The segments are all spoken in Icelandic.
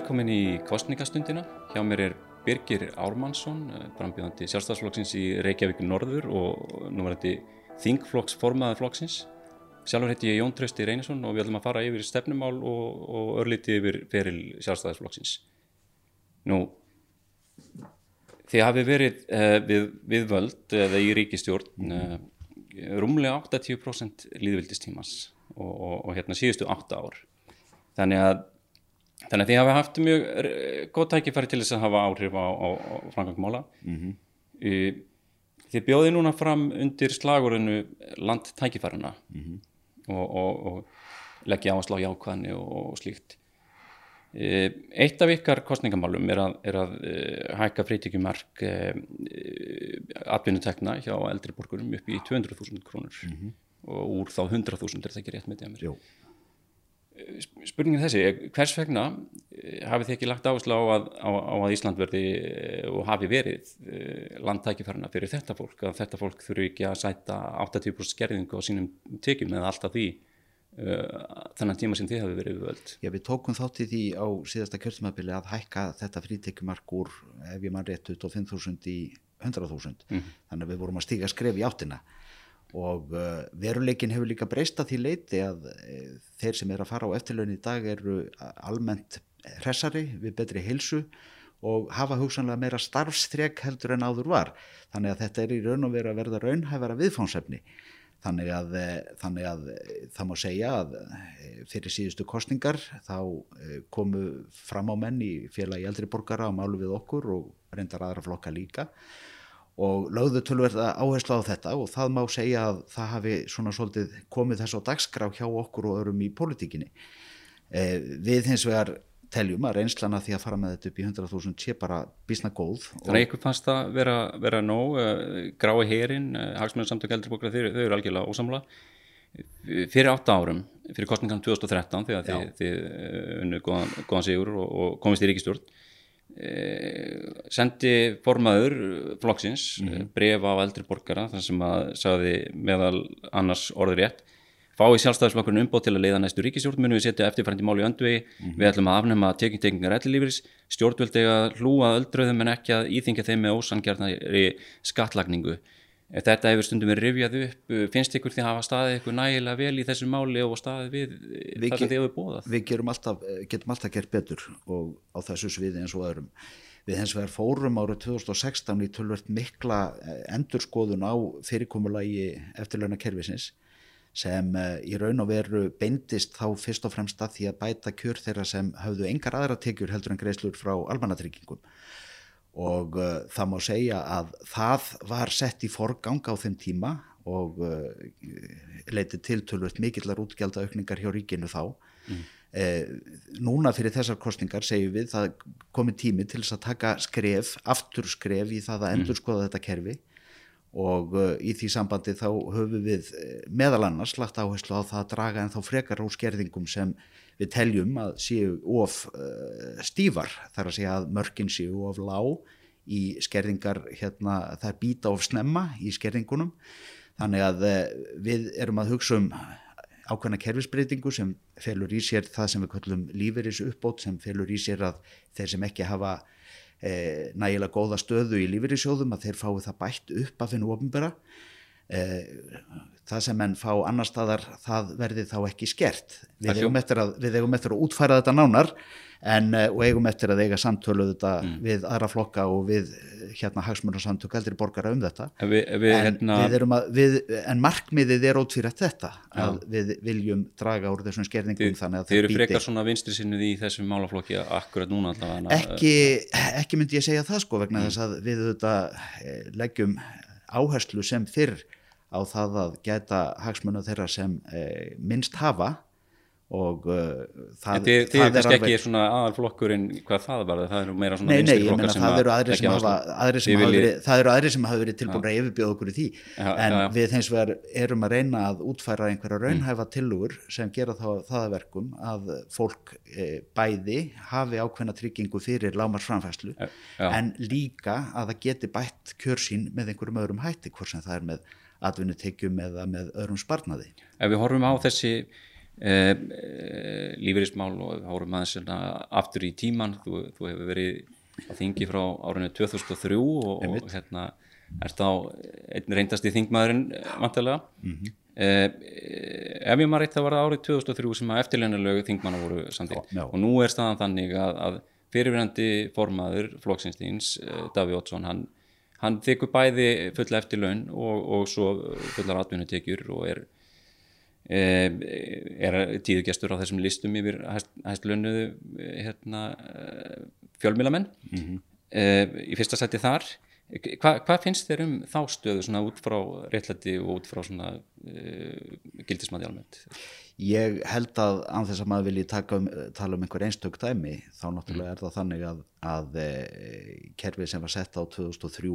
Velkomin í kostningastundina. Hjá mér er Birgir Ármannsson, frambjöðandi sjálfstæðsflokksins í Reykjavík Norður og nú var þetta þingflokks formaði flokksins. Sjálfur heiti ég Jón Trausti Reynisson og við ætlum að fara yfir stefnumál og, og örlítið yfir feril sjálfstæðsflokksins. Nú, þið hafi verið uh, við, við völd eða í ríkistjórn uh, rúmlega 80% líðvildistímans og, og, og hérna síðustu 8 ár. Þannig að Þannig að þið hafa haft mjög góð tækifæri til þess að hafa áhrif á, á, á framgangmála. Mm -hmm. Þið bjóði núna fram undir slagurinu landtækifærina mm -hmm. og, og, og leggja áherslu á jákvæðni og, og slíkt. Eitt af ykkar kostningamálum er að, er að hækka frítíkjumark atvinnutekna hjá eldri borgurum upp í 200.000 krónur mm -hmm. og úr þá 100.000 er það ekki rétt með því að mér. Jú spurningin þessi, hvers vegna hafið þið ekki lagt áherslu á að, á, á að Ísland verði og hafi verið landtækifærna fyrir þetta fólk að þetta fólk þurfu ekki að sæta 80% skerðingu á sínum tekjum eða alltaf því þennan tíma sem þið hafi verið völd Já, við tókum þátt í því á síðasta kjörðsmabili að hækka þetta frítekjumark úr ef ég mann rétt 25.000 í 100.000 mm. þannig að við vorum að stíga skref í áttina og uh, veruleikin hefur líka breysta því leiti að uh, þeir sem er að fara á eftirlaun í dag eru almennt hressari við betri hilsu og hafa hugsanlega meira starfstrek heldur en áður var. Þannig að þetta er í raun og veru að verða raunhæfara viðfánsefni þannig að, þannig að það má segja að fyrir síðustu kostningar þá komu fram á menn í félagi eldri borgara á málu við okkur og reyndar aðra flokka líka og lögðu tölverða áherslu á þetta og það má segja að það hafi svona svolítið komið þess á dagskrá hjá okkur og örum í politíkinni. Eh, við hins vegar teljum að reynslana því að fara með þetta upp í 100.000 sé bara bísna góð. Þannig að ykkur fannst það vera, vera nóg, uh, grái herin, uh, hagsmennar samtök eldribókra, þau, þau eru algjörlega ósamla. Fyrir átta árum, fyrir kostningan 2013 þegar þið, unnu góðan, góðan sigur og, og komist í ríkistjórn sendi formaður flokksins mm -hmm. bref á eldri borgara þar sem að sagði meðal annars orður rétt fái sjálfstæðisflokkurinn umbót til að leiða næstu ríkisjórn munum við setja eftirfærandi mál í öndvegi? Mm við ætlum að afnema tekingtekingar ellilífris stjórnvöldi að hlúa öldröðum en ekki að íþingja þeim með ósangjarnari skattlagningu þetta hefur stundum verið rifjað upp finnst ykkur því að hafa staðið ykkur nægilega vel í þessu máli og staðið við, við það sem þið hefur bóðað Við alltaf, getum alltaf gert betur og á þessu sviði eins og öðrum. Við hens vegar fórum árið 2016 í tölvört mikla endurskoðun á fyrirkomulagi eftirlauna kervisins sem í raun og veru beindist þá fyrst og fremst að því að bæta kjör þeirra sem hafðu engar aðra tekjur heldur en greiðslur frá almannatryggingum og uh, það má segja að það var sett í forgang á þeim tíma og uh, leitið til tölvöld mikillar útgjaldaaukningar hjá ríkinu þá mm. eh, núna fyrir þessar kostningar segjum við það komi tími til þess að taka skref, aftur skref í það að endur skoða mm. þetta kerfi og uh, í því sambandi þá höfum við meðal annars lagt áherslu á það að draga en þá frekar úr skerðingum sem við teljum að séu of uh, stífar þar að segja að mörkin séu of lág í skerðingar hérna það er býta of snemma í skerðingunum. Þannig að uh, við erum að hugsa um ákveðna kerfisbreytingu sem felur í sér það sem við kallum líferis uppbót sem felur í sér að þeir sem ekki hafa eh, nægilega góða stöðu í líferisjóðum að þeir fái það bætt upp af hennu ofnbæra eh, það sem enn fá annar staðar það verði þá ekki skert við eigum, að, við eigum eftir að útfæra þetta nánar en, og eigum eftir að eiga samtölu þetta mm. við aðra flokka og við hérna hagsmunarsamtök eldri borgara um þetta en, við, við, en, hérna... við, en markmiðið er ótfýrætt þetta Já. að við viljum draga úr þessum skerðingum þannig að Þið eru frekar svona vinstri sinnið í þessum málaflokki akkurat núna allavega ekki, ekki myndi ég segja það sko vegna mm. þess að við þetta leggjum áherslu sem fyrr á það að geta hagsmuna þeirra sem eh, minnst hafa og uh, það, þið, þið er alveg... ekki svona aðalflokkurinn hvað það var, það eru meira svona nei, nei, ég menna það eru aðri sem hafa, það eru aðri sem hafa verið tilbúin að yfirbjóða okkur í því já, en já, já. við hins vegar erum að reyna að útfæra einhverja raunhæfa mm. tilugur sem gera þá það að verkum að fólk e, bæði hafi ákveðna tryggingu fyrir lámarsframfæslu en líka að það geti bætt kjörsín með einhverjum öðrum hætti hvort sem það er með atvinnutekjum eða með öðrum sparnaði. Ef við horfum á þessi eh, eh, lífeyrismál og erum aðeins hérna aftur í tíman þú, þú hefur verið á þingi frá árinu 2003 og, og hérna er þá einn reyndasti þingmaðurinn eh, vantilega mm -hmm. eh, ef ég maður reitt það var árið 2003 sem að eftirleinarlegu þingmanna voru samtíð og nú er staðan þannig að, að fyrirverandi formaður flokksinstíns eh, Daví Ótsson hann, hann þykkur bæði fulla eftirlaun og, og svo fullar atvinnutekjur og er Eh, er tíðugestur á þessum listum yfir hæstlunnuðu hérna, eh, fjölmilamenn mm -hmm. í fyrsta seti þar Hva, hvað finnst þér um þá stöðu svona út frá réttlæti og út frá svona uh, gildismæði almennt? Ég held að án þess að maður vilji um, tala um einhver einstök dæmi þá náttúrulega mm. er það þannig að, að e, kerfið sem var sett á 2003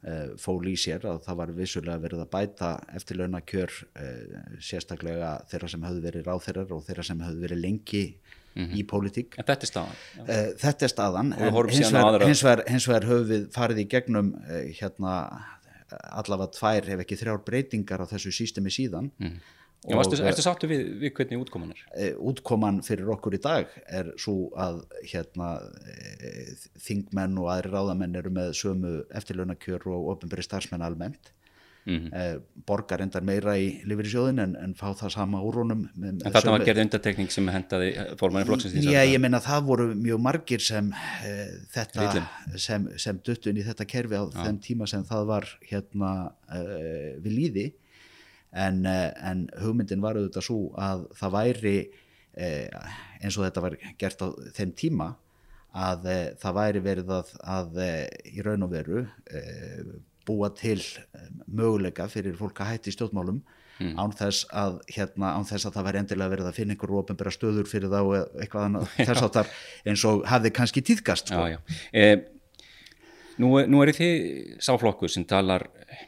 Eh, fól í sér að það var vissulega verið að bæta eftir launakjör eh, sérstaklega þeirra sem hafði verið ráþeirar og þeirra sem hafði verið lengi mm -hmm. í pólitík. En þetta er staðan? Uh, þetta er staðan, hins vegar, hins, vegar, hins vegar höfum við farið í gegnum uh, hérna allavega tvær ef ekki þrjár breytingar á þessu sístemi síðan mm -hmm. Já, varstu, ertu sáttu við, við hvernig útkoman er? E, útkoman fyrir okkur í dag er svo að hérna, e, þingmenn og aðri ráðamenn eru með sömu eftirlaunakjör og ofinbæri starfsmenn almennt mm -hmm. e, borgar endar meira í lifirisjóðin en, en fá það sama úrónum En þetta sömu... var gerð undartekning sem hendaði formanni flokksins? Já, ég menna það voru mjög margir sem e, þetta sem, sem duttun í þetta kerfi á Já. þeim tíma sem það var hérna e, við líði en, eh, en hugmyndin var auðvitað svo að það væri eh, eins og þetta var gert á þeim tíma að eh, það væri verið að, að í raun og veru búa til möguleika fyrir fólk að hætti stjórnmálum mm. án, þess að, hérna, án þess að það væri endilega verið að finna einhverju ofinbæra stöður fyrir þá eitthvað annað þess áttar eins og hafði kannski tíðgast sko. Eh, Nú, nú er þið sáflokkur sem talar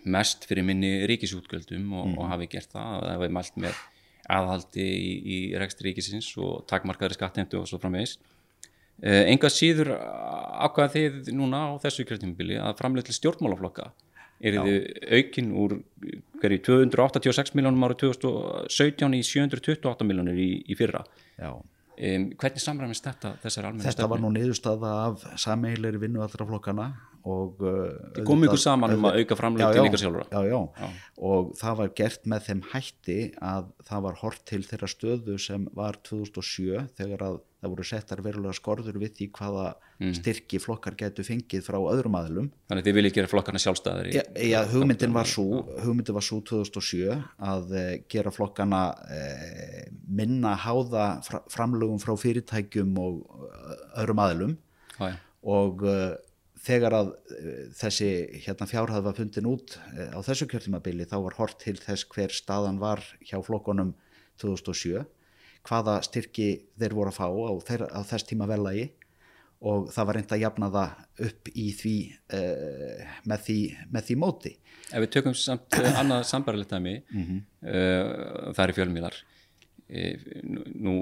mest fyrir minni ríkisútgöldum og, mm. og hafi gert það, það hefur mælt með aðhaldi í, í rekst ríkisins og takmarkaðri skattheimtu og svo framvegis. Eh, enga síður ákvaða þið núna á þessu kjörtímubili að framlega til stjórnmálaflokka er þið aukinn úr hverju 286 miljónum ára 2017 í 728 miljónir í, í fyrra. Já. Um, hvernig samræmist þetta þessar almenna stefni? Þetta var nú niðurstaða af sameigilegri vinnu allra flokkana Þið komum ykkur saman um að auka framlega til ykkar sjálfur já, já, já, og það var gert með þeim hætti að það var hort til þeirra stöðu sem var 2007 þegar að það voru settar verulega skorður við því hvaða mm. styrki flokkar getur fengið frá öðrum aðlum Þannig þið viljið gera flokkarna sjálfstæðir Já, já hugmyndin var svo hugmyndin var svo 2007 að uh, gera flokkarna uh, minna háða framlögum frá fyrirtækjum og öðrum aðlum og þegar að eh, þessi hérna, fjárhæð var fundin út eh, á þessu kjörtímabili þá var hort til þess hver staðan var hjá flokkonum 2007 hvaða styrki þeir voru að fá á, þeir, á þess tíma velagi og það var reynd að jafna það upp í því, uh, með, því með því móti. Ef við tökum samt annað sambarlegt að mig mm -hmm. uh, það er fjölmiðlar nú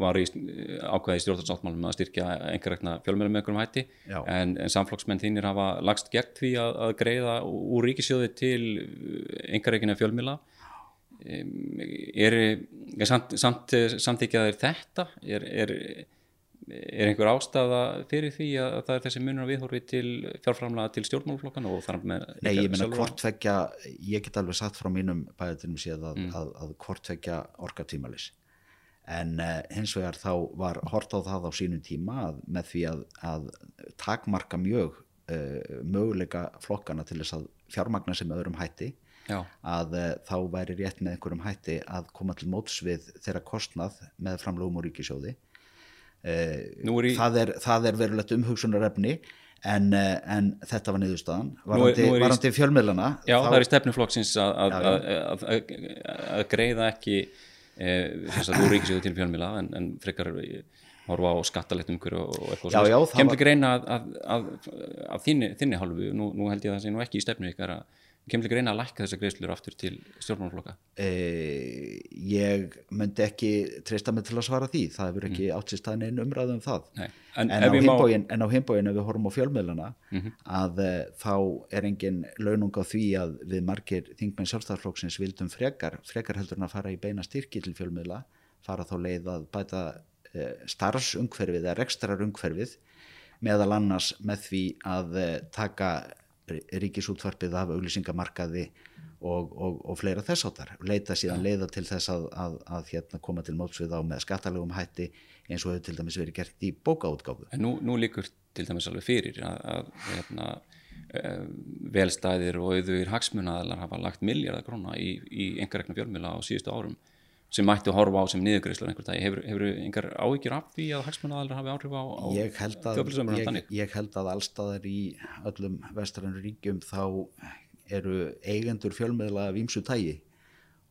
var í ákveði stjórnarsáttmálum að styrkja einhverjagna fjölmjörnum með einhverjum hætti. En, en samflokksmenn þínir hafa lagst gegn því að, að greiða úr ríkisjóði til einhverjagina fjölmjöla er, er samt, samt, samtíkjaðir þetta? Er, er, er einhver ástafa fyrir því að það er þessi munur viðhorfi til fjárframlega til stjórnmálflokkana og þar með Nei, ég menna hvortvekja, ég get alveg satt frá mínum bæðatunum séð að, mm. að, að hvortvekja orka tímalis en uh, hins vegar þá var hort á það á sínum tíma að með því að, að takmarka mjög uh, möguleika flokkana til þess að fjármagna sem öðrum hætti Já. að uh, þá væri rétt með einhverjum hætti að koma til móts við þeirra kostnað með framlögum og ríkisjóði. Það, er, það er verulegt umhugsunarefni En, en þetta var niðurstaðan. Varandi, varandi fjölmiðlana Já, þá... það er í stefnuflokksins að, greiða ekki þess að þú ríkisjóðu til fjölmila en, en frekar horfa á skattalegt umhverju og eitthvað já, já, kemur ekki reyna að, að, að, að þinni, þinni halvu, nú, nú held ég að það sé nú ekki í stefnu ykkar að kemur ekki reyna að lækka þessar greiðslur aftur til stjórnmálflokka e, Ég myndi ekki treysta mig til að svara því það hefur ekki mm. átt sér staðin einn umræðu um það Nei, en, en, á himbóin ef við horfum á fjölmiðlana mm -hmm. að e, þá er engin launung á því að við margir þingmenn sjálfstæðarflokksins vildum frekar, frekar heldur en að fara í beina styrki til fjölmiðla fara þá leið að bæta uh, starfsumhverfið eða rekstrarumhverfið meðal annars með því að taka ríkisútvarpið af auglýsingamarkaði og, og, og fleira þess áttar leita síðan leiða til þess að, að, að hérna, koma til mótsvið á með skattalegum hætti eins og hefur til dæmis verið gert í bókaútgáfu. En nú, nú líkur til dæmis alveg fyrir að, að hérna, uh, velstæðir og auðvir hagsmunaðalar hafa lagt miljardar króna í, í engarekna fjölmjöla á síðustu árum sem mætti að horfa á sem niðurgreyslu einhver dag, hefur, hefur einhver áhyggjur af því að hagsmunaðalar hafi áhrif á, á ég held að, ég, ég held að allstaðar í öllum vestrannu ríkjum þá eru eigendur fjölmiðla af ímsu tægi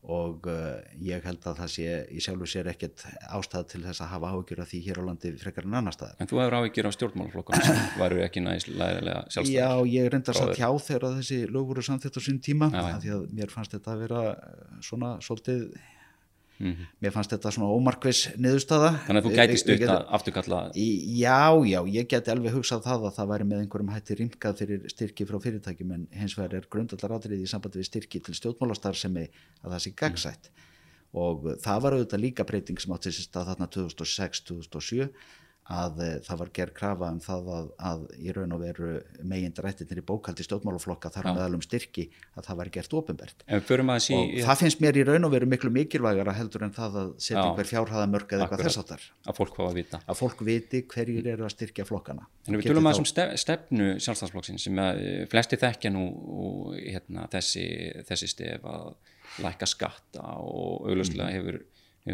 og uh, ég held að það sé í sjálfu sér ekkert ástæð til þess að hafa áhyggjur af því hér á landi frekar en annar stað En þú hefur áhyggjur af stjórnmálaflokkum sem varu ekki næst læðilega sjálfstæðar Já, ég reyndar satt hjá þegar þessi lög voru samþitt á sín tíma, já, því að mér fannst þetta að vera svona svolítið Mm -hmm. mér fannst þetta svona ómarkvis niðurstaða Þannig að þú gæti stutt að afturkalla Já, já, ég geti alveg hugsað það að það væri með einhverjum hætti rimkað fyrir styrki frá fyrirtækjum en hins vegar er grundallar átrið í sambandi við styrki til stjórnmálastar sem er að það sé gagsætt mm. og það var auðvitað líka breyting sem átti sérst að þarna 2006-2007 að e, það var gerð krafa um það að, að í raun og veru megind rættinir í bókaldi stjórnmálaflokka þar meðal um styrki að það væri gert ofinbært sí, og ja. það finnst mér í raun og veru miklu mikilvægara heldur en það að setja einhver fjárhæðamörk eða eitthvað þess að fólk hvað að vita. Að fólk viti hverjir eru að styrkja flokkana. En við tölum að þessum stefnu sjálfstafsflokksinn sem að eh, flesti þekkja nú og, hérna, þessi, þessi stef að læka skatta og auglustlega mm. hefur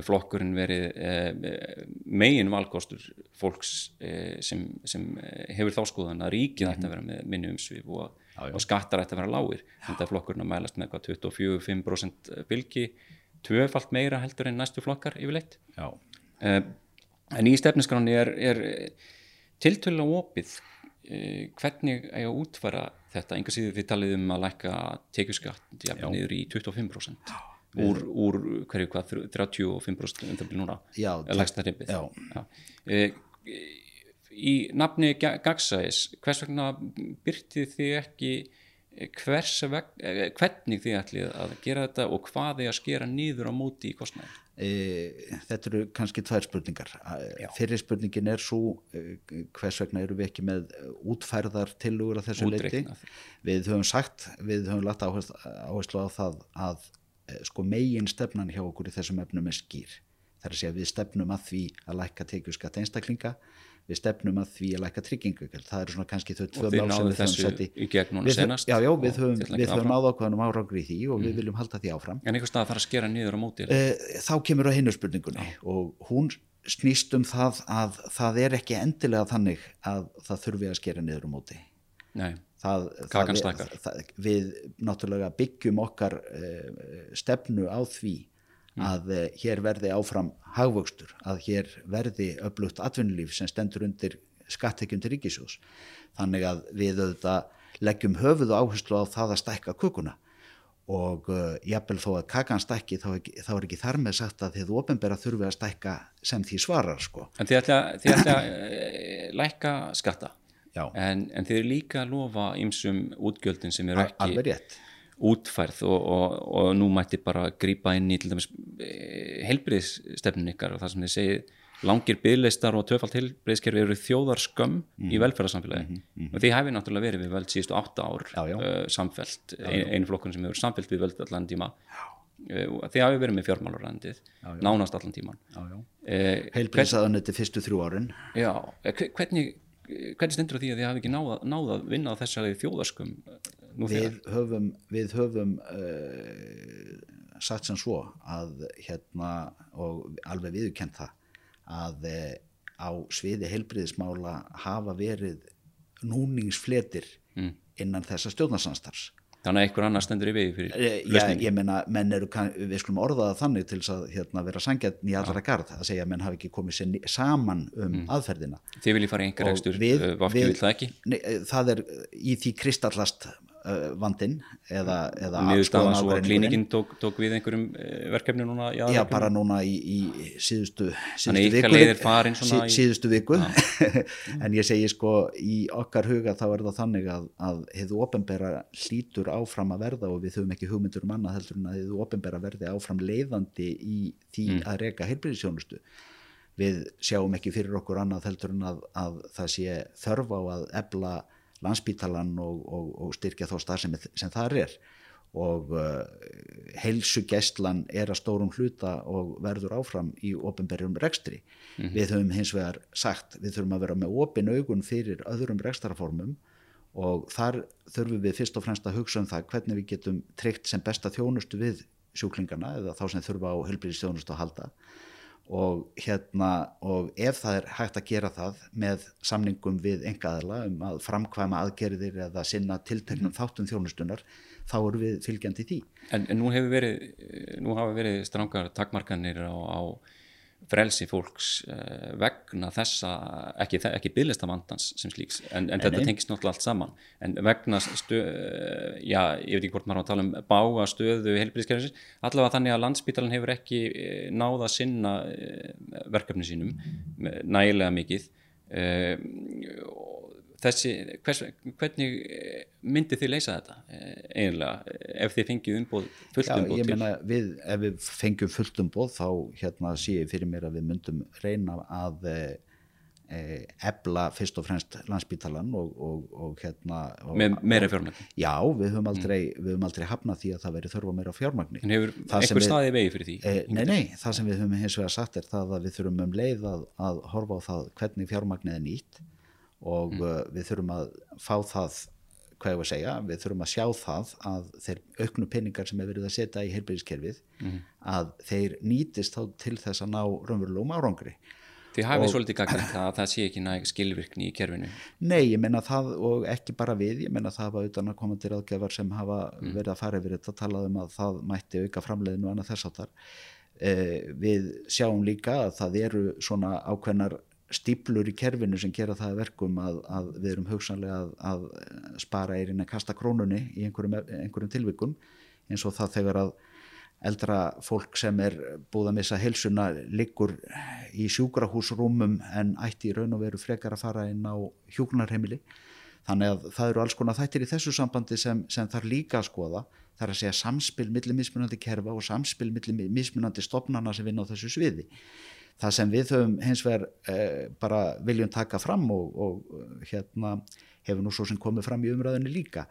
flokkurinn verið eh, megin valkostur fólks eh, sem, sem hefur þá skoðan að ríkið ætti að vera með minni umsvið og, og skattar ætti að vera lágir. Þetta er flokkurinn að mælast með 24-5% fylgi tvöfalt meira heldur en næstu flokkar yfirleitt. Eh, en í stefniskráni er, er tiltölu á opið eh, hvernig eiga útfæra þetta? Enga síður því talið um að lækka tekjuskatt niður í 25% úr, úr hverju hvað 35% um það byrju núna? Já, lægsta reymbið e, í nafni Gagsæs hvers vegna byrtið þið ekki hvers veg, e, hvernig þið ætlið að gera þetta og hvað þið að skera nýður á móti í kostnæði e, Þetta eru kannski tvær spurningar. Fyrir spurningin er svo hvers vegna eru við ekki með útfærðar tilugur að þessu leiti við höfum sagt, við höfum lagt áherslu á það að Eh, sko megin stefnan hjá okkur í þessum efnum er skýr. Það er að segja við stefnum að því að lækka tekjuskatt einstaklinga, við stefnum að því að lækka tryggingagjöld. Það eru svona kannski þau tvö mál sem við höfum sett í. í gegnum senast. Já, já, við höfum, höfum náða ákveðanum árangri í því og mm. við viljum halda því áfram. En einhvers stað þarf að skera niður á móti? E, þá kemur á hinnu spurningunni já. og hún snýst um það að það er ekki endilega þannig að það þurfi að skera niður á móti. Nei það, það, það, við náttúrulega byggjum okkar uh, stefnu á því mm. að uh, hér verði áfram hagvöxtur, að hér verði öflugt atvinnulíf sem stendur undir skattekjum til ríkisjós þannig að við auðvitað leggjum höfuð og áherslu á það að stækka kukuna og uh, jafnvel þó að kakan stækki þá, þá er ekki þar með sagt að þið ofinbæra þurfi að stækka sem því svarar sko. En þið ætla að lækka skatta? En, en þeir líka lofa ymsum útgjöldin sem eru ekki útfærð og, og, og nú mætti bara grýpa inn í til dæmis eh, helbriðsstefnin ykkar og það sem þið segið langir byggleistar og töfald helbriðskerfi eru þjóðarskömm mm. í mhm. velferðarsamfélagi. Mm -hmm. og því hefði náttúrulega verið við veld síðustu átta ár já, já. Uh, samfelt, ein, einu flokkun sem hefur samfelt við veld allan tíma. Uh, því hafi verið með fjármálarandið nánast allan tíman uh, Heilbriðsaðan þetta fyrstu þrjú árin. Já, hvernig hvernig stendur því að þið hafi ekki náða, náða að vinna á þessari þjóðarskum eh, við höfum, við höfum uh, sagt sem svo að hérna og alveg viðkent það að uh, á sviði heilbriðismála hafa verið núningsfletir mm. innan þessa stjórnarsamstars Þannig að einhver annar stendur í vegi fyrir lausningi. Já, ég menna, menn eru, við skulum orðaða þannig til að hérna, vera sangjarn í allra gard, að segja að menn hafi ekki komið sér saman um mm. aðferðina. Þið viljið fara í einhver ekstur, Vafki vil það ekki? Nei, það er í því kristallast uh, vandin eða, eða Niðurstaðan svo að klínikinn tók, tók við einhverjum eh, verkefni núna Já, aðalverkefni? bara núna í, í síðustu, síðustu svona sí, síðustu viku en ég segi sko í okkar huga þá er það þannig að, að hefðu ofinbera hlýtur áfram að verða og við höfum ekki hugmyndur um annað heldur en að hefðu ofinbera verði áfram leiðandi í því Mm. að reka heilbyrðisjónustu við sjáum ekki fyrir okkur annað heldur en að, að það sé þörf á að ebla landsbítalan og, og, og styrkja þá starf sem, sem þar er. Og uh, heilsugæslan er að stórum hluta og verður áfram í ofinberjum rekstri. Við höfum hins vegar sagt, við þurfum að vera með opin augun fyrir öðrum rekstraformum og þar þurfum við fyrst og fremst að hugsa um það hvernig við getum tryggt sem besta þjónustu við sjúklingana eða þá sem þurfa á heilbyrðistjónustu að halda og hérna og ef það er hægt að gera það með samningum við engaðala um að framkvæma aðgerðir eða sinna tilteknum þáttum þjónustunar þá erum við fylgjandi því. En, en nú hefur verið, nú hafa verið strangar takmarkanir á, á frelsi fólks uh, vegna þessa, ekki, ekki bygglista vandans sem slíks, en, en þetta tengist náttúrulega allt saman, en vegna stö, uh, já, ég veit ekki hvort maður á að tala um bága stöðu heilbríðiskerfisins, allavega þannig að landsbítalan hefur ekki uh, náða að sinna verkefni sínum nægilega mikið þessi, hvers, hvernig eh, myndið þið leysa þetta eh, eiginlega, ef þið fengið umboð fullt ég til? meina við, ef við fengjum fullt umboð þá hérna sé ég fyrir mér að við myndum reyna að e, ebla fyrst og fremst landsbítalan og, og, og hérna og, með meira fjármagn? Já, við höfum aldrei, við höfum aldrei hafnað því að það veri þörfa meira fjármagni. En hefur einhver staði vegi fyrir því? E, nei, nei, það sem við höfum hins vegar sagt er það að við þurfum um leið að, að horfa á það hvernig fjármagnið er nýtt og mm. við þurfum að fá það, hvað ég var að segja, við þurfum að sjá það að þeir auknu peningar sem er verið að setja í heilbyrðiskerfið að þeir nýtist þá til þess að ná raunverulegum árangri. þið hafið svolítið það að það sé ekki næg skilvirkni í kerfinu Nei, ég menna það og ekki bara við, ég menna það hafa utan að koma til ráðgjafar sem hafa verið að fara yfir þetta talað um að það mætti auka framleiðinu og annað þess áttar. Eh, við sjáum líka að það eru svona ákveðnar stíplur í kerfinu sem gera það að verkum að, að við erum hugsanlega að, að spara eirinn að kasta krónunni í einhverjum, einhverjum tilvikum eins og það þegar að eldra fólk sem er búið að missa heilsuna liggur í sjúkrahúsrúmum en ætti í raun og veru frekar að fara inn á hjúknarheimili þannig að það eru alls konar þættir í þessu sambandi sem, sem þarf líka að skoða. Það er að segja samspil milli mismunandi kerfa og samspil milli mismunandi stopnana sem vinna á þessu sviði það sem við höfum hins vegar eh, bara viljum taka fram og, og eh, hérna hefur nú svo sem komið fram í umræðinu líka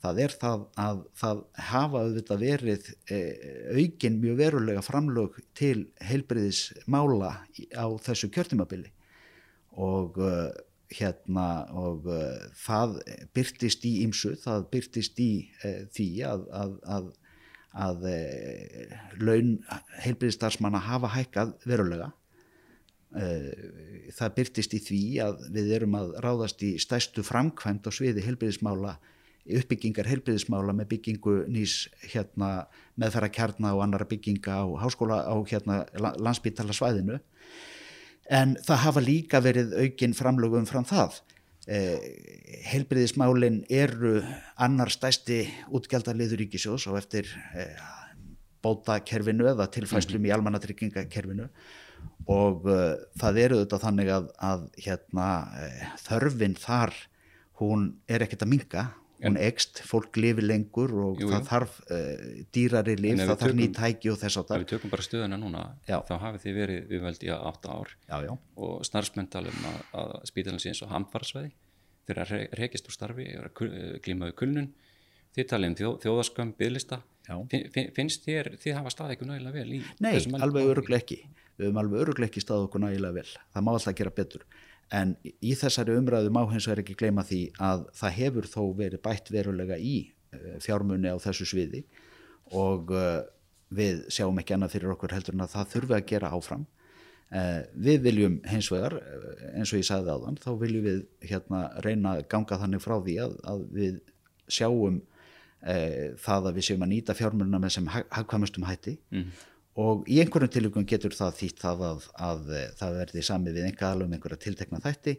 það er það að það hafa auðvitað verið eh, aukin mjög verulega framlög til heilbriðismála á þessu kjörtumabili og uh, hérna og uh, það byrtist í ýmsu, það byrtist í uh, því að, að, að, að uh, laun heilbriðistarsmanna hafa hækkað verulega það byrtist í því að við erum að ráðast í stæstu framkvæmt á sviði heilbriðismála uppbyggingar heilbriðismála með byggingu nýs hérna, meðfæra kjarna og annara bygginga á háskóla á hérna, landsbítala svæðinu en það hafa líka verið aukin framlögum fram það. Eh, heilbriðismálin eru annar stæsti útgjaldarliður ríkisjós og eftir eh, bótakerfinu eða tilfæslum í almannatryggingakerfinu og uh, það eru þetta þannig að, að hérna, uh, þörfin þar hún er ekkert að minga hún ekst, fólk lifi lengur og Jú, jú. það þarf uh, dýrari lif, En það við þarf ný tökum- tæki og þess að ef við tökum bara stöðuna núna Já. þá hafið þið verið viðveld í átta ár. Já, já, og starfsmenn tala um að, að spítalinn sé eins og hamfarasvæði. Þeir eru að rekist úr starfi eru að kul- eh, glíma við kulnun. Þið talið um þjó, þjóðaskömm, byðlista Já. fin, fin, finnst þér, þið hafa staðið ykkur nægilega vel í Nei, þessum málum? alveg öruglega ekki. Við höfum alveg öruglega ekki staðið okkur nægilega vel. Það má alltaf gera betur. En í þessari umræðu má hins vegar ekki gleyma því að það hefur þó verið bætt verulega í eh, fjármunni á þessu sviði og uh, við sjáum ekki annað fyrir okkur heldur en að það þurfi að gera áfram. Uh, við viljum hins vegar, eh, eins og ég sagði áðan, þá viljum við hérna reyna að ganga þannig frá því að, að við sjáum uh, það að við séum að nýta fjármunna með sem hagkvæmustum hætti Mhm. og í einhverjum tilvíkum getur það þýtt það að, að, eh, það verði sami við einhverja alveg um einhverja tiltekna þætti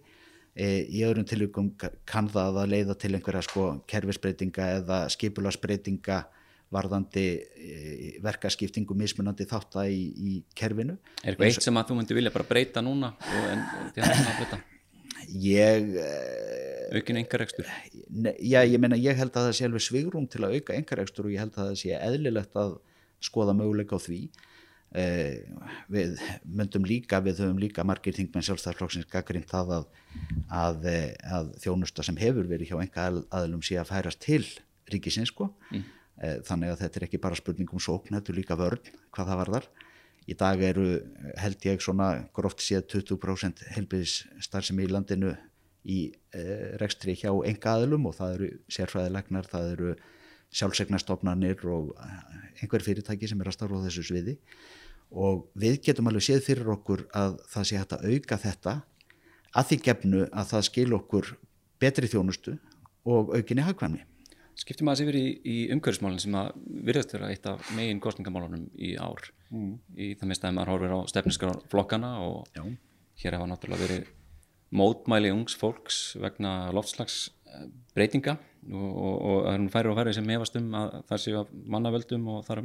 e, í öðrum tilvíkum kann það að leiða til einhverja sko kerfisbreytinga eða skipularsbreytinga varðandi e, verkaskiptingu mismunandi þátt að í, í kerfinu Er eitthvað eitt sem að þú myndi vilja bara breyta núna og en að breyta? Ég Aukin engarekstur? Ne, já, ég meina ég held að það sé alveg svigrum til að auka engarekstur og ég held að það sé eðlilegt að skoða möguleika á því eh, við myndum líka, við höfum líka margir þingmenn sjálfstæðarflokksins gaggrind það að, að, að þjónusta sem hefur verið hjá enga aðlum sé að færast til ríkisins sko mm. eh, þannig að þetta er ekki bara spurning um sókn, þetta er líka vörn hvað það varðar í dag eru held ég svona gróft séð 20% helbiðis starfsemi í landinu í eh, rekstri hjá enga aðlum og það eru sérfræðilegnar, það eru sjálfsegnastofnanir og eh, einhver fyrirtæki sem er að starfa á þessu sviði og við getum alveg séð fyrir okkur að það sé hægt að auka þetta að því gefnu að það skil okkur betri þjónustu og aukinni hagkvæmni. Skiptum aðeins yfir í, í umhverfismálinn sem að virðast vera eitt af megin kostningamálunum í ár mm. í það mest að maður horfir á stefniskar flokkana og Já. hér hefa náttúrulega verið mótmæli ungs fólks vegna loftslagsbreytinga og, það er færi og færi sem hefast um að það séu að mannavöldum og þar,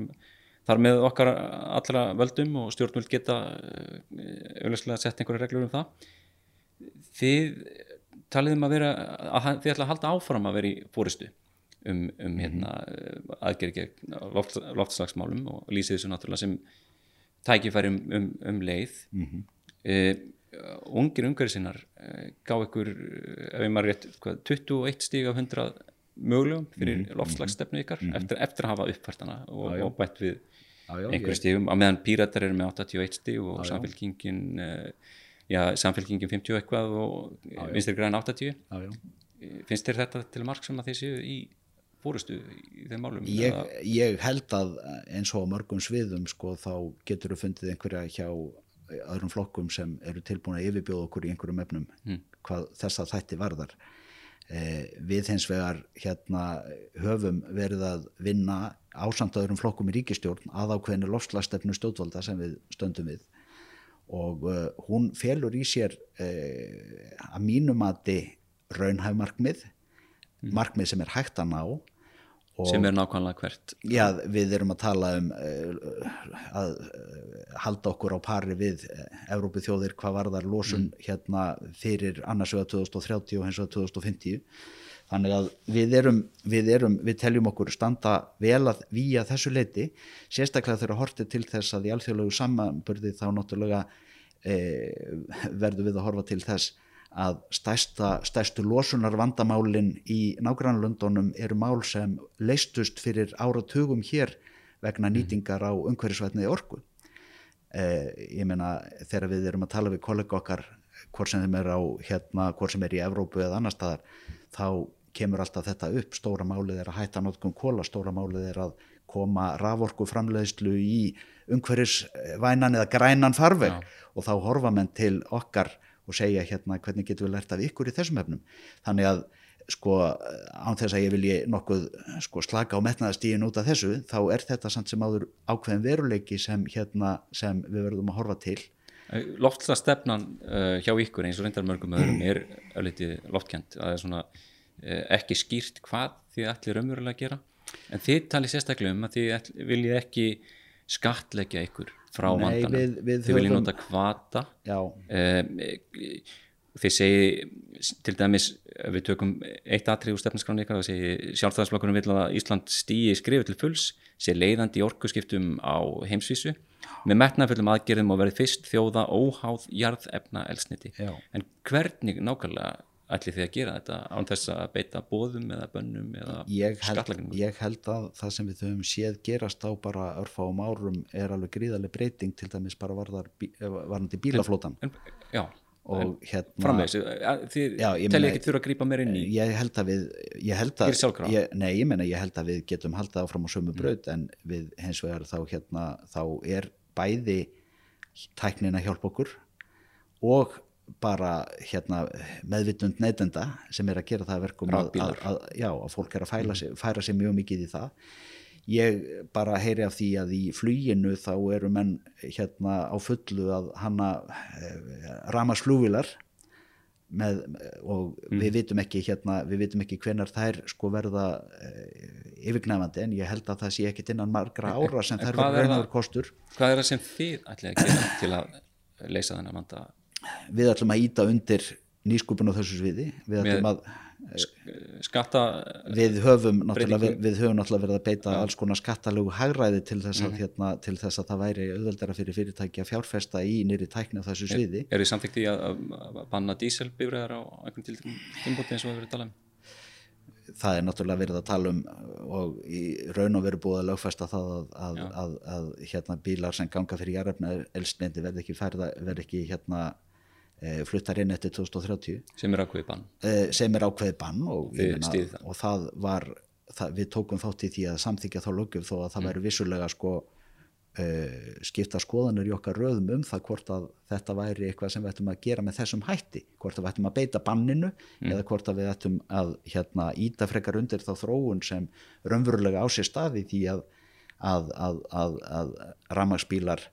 þar með okkar allra völdum og stjórnvöld geta eh, auðvitað sett einhverja reglur um það þið talið um að vera að þið ætla að halda áfram að vera í fóristu um, um hérna, aðgerð gegn loft, loftslagsmálum og lýsið þessu náttúrulega sem tækifæri um, um, um leið mm -hmm. e, ungir ungar sinnar gá ykkur, ef ég maður rétt 21 stíg af 100 mögulegum fyrir mm -hmm. loftslagsstefnu ykkar mm -hmm. eftir, eftir að hafa uppfærtana og, og bætt við einhverju stígum, á meðan píratar eru með 81 stíg og já, samfélkingin já, samfélkingin 50 eitthvað og vinstir græn 80 já, finnst þér þetta til marg sem að þeir séu í fórustu í þeim málum? Ég, ég held að eins og mörgum sviðum sko þá getur þú fundið einhverja hjá öðrum flokkum sem eru tilbúin að yfirbjóða okkur í einhverjum efnum mm. hvað þessa þætti varðar eh, við hins vegar hérna höfum verið að vinna ásamt öðrum flokkum í ríkistjórn að ákveðinu lofslagstefnu stjórnvalda sem við stöndum við og uh, hún felur í sér uh, að mínumati raunhæfmarkmið mm. markmið sem er hægt að ná sem er nákvæmlega hvert já við erum að tala um uh, að uh, halda okkur á pari við Európi þjóðir hvað var þar losun mm. hérna fyrir annars vegar 2030 og hins vegar 2050 þannig að við erum, við erum við teljum okkur standa vel að výja þessu leiti, sérstaklega þegar hortið til þess að í alþjóðlegu samanbörði þá náttúrulega eh, verður við að horfa til þess að stærsta, stærstu losunar vandamálin í nágrannlöndunum eru mál sem leistust fyrir áratugum hér vegna mhm. nýtingar á umhverjusvætniði orgu. Eh, ég meina þegar við erum að tala við kollega okkar hvort sem þeim er á hérna, hvort sem er í Evrópu eða annar staðar, þá kemur alltaf þetta upp. Stóra málið er að hætta notkum kóla, stóra málið er að koma raforku framleiðslu í umhverjusvænan eða grænan farveg Já. og þá horfa menn til okkar og segja hérna hvernig getum við lært af ykkur í þessum efnum? Þannig að sko án þess að ég vilji nokkuð sko, slaka á metnaðastíðin út af þessu þá er þetta samt sem áður ákveðin veruleiki sem, hérna, sem við verðum að horfa til. Eh, Loftla stefnan uh, hjá ykkur eins og reyndar mörgum öðrum er öllitið loftkjent að það er svona uh, ekki skýrt hvað þið ætlir raunverulega að gera. En þið talið sérstaklega um að þið viljið ekki skatleggja ykkur frá Nei, vandanum. við, við þið viljið nota kvata um, þið segi til dæmis við tökum eitt atrið úr stefnskránu ykkar og segi sjálfstæðarsflokkurinn vil að Ísland stýi skrifið til fulls sé leiðandi í orkuskiptum á heimsvísu með metnafullum aðgerðum og verið fyrst þjóða óháð jarðefna elsniti en hvernig nákvæmlega ætli þið að gera þetta án þess að beita bóðum eða bönnum eða skallagnum? Ég held að það sem við höfum séð gerast á bara örfáum árum er alveg gríðarlega breyting til dæmis bara varðar eh, varðandi bílaflótan en, en, Já, og hérna framvegs, þið telli ekki þurfa að grípa mér inn í ég held að við ég held að, ég, nei, ég menna ég held að við getum haldið áfram á sömu mm. braut mm. en við hens vegar þá hérna þá er bæði tæknin að hjálpa okkur og bara hérna, meðvitund neytenda sem er að gera það verkum að, að, já, að fólk er að færa mm. sig, færa sig mjög mikið í það. Ég bara heyri af því að í fluginu þá eru menn hérna á fullu að hanna eh, ramasflúvilar með, og við vitum ekki hérna, við vitum ekki hvenar þær sko verða uh, yfirgnæfandi en ég held að það sé ekki innan margra ára sem en þær verður er kostur. Hvað er það sem þið ætlið að gera til að leysa þennan vanda við ætlum að íta undir nýskupun á þessu sviði. Við ætlum að skatta við höfum náttúrulega, við, höfum náttúrulega verið að beita alls konar skattalegu hagræði til þess að, hérna, til þess að það væri auðveldara fyrir fyrirtæki að fjárfesta í nýri tækni á þessu sviði. Er þið samþykkt því að, að banna díselbifræðar á einhvern til tímbúti eins og við verið að tala um? það er náttúrulega verið að tala um og í raun og veru búið að lögfesta það að, að, Já. að, að hérna bílar sem ganga fyrir jarðefna elsneiti verði ekki, færða, verði ekki hérna, fluttar inn eftir 2030 sem er ákveðið bann. E, sem er ákveðið bann og, það? og það var það, við tókum þátt í því að samþykja þá lögum þó að það væri vissulega sko uh, skipta skoðanir í okkar röðum um það hvort að þetta væri eitthvað sem við ættum að gera með þessum hætti. Hvort að við ættum að beita banninu eða hvort að við ættum að hérna, íta frekar undir þá þróun sem raunverulega á sér staði því að, að, að, að, að ramagsbílar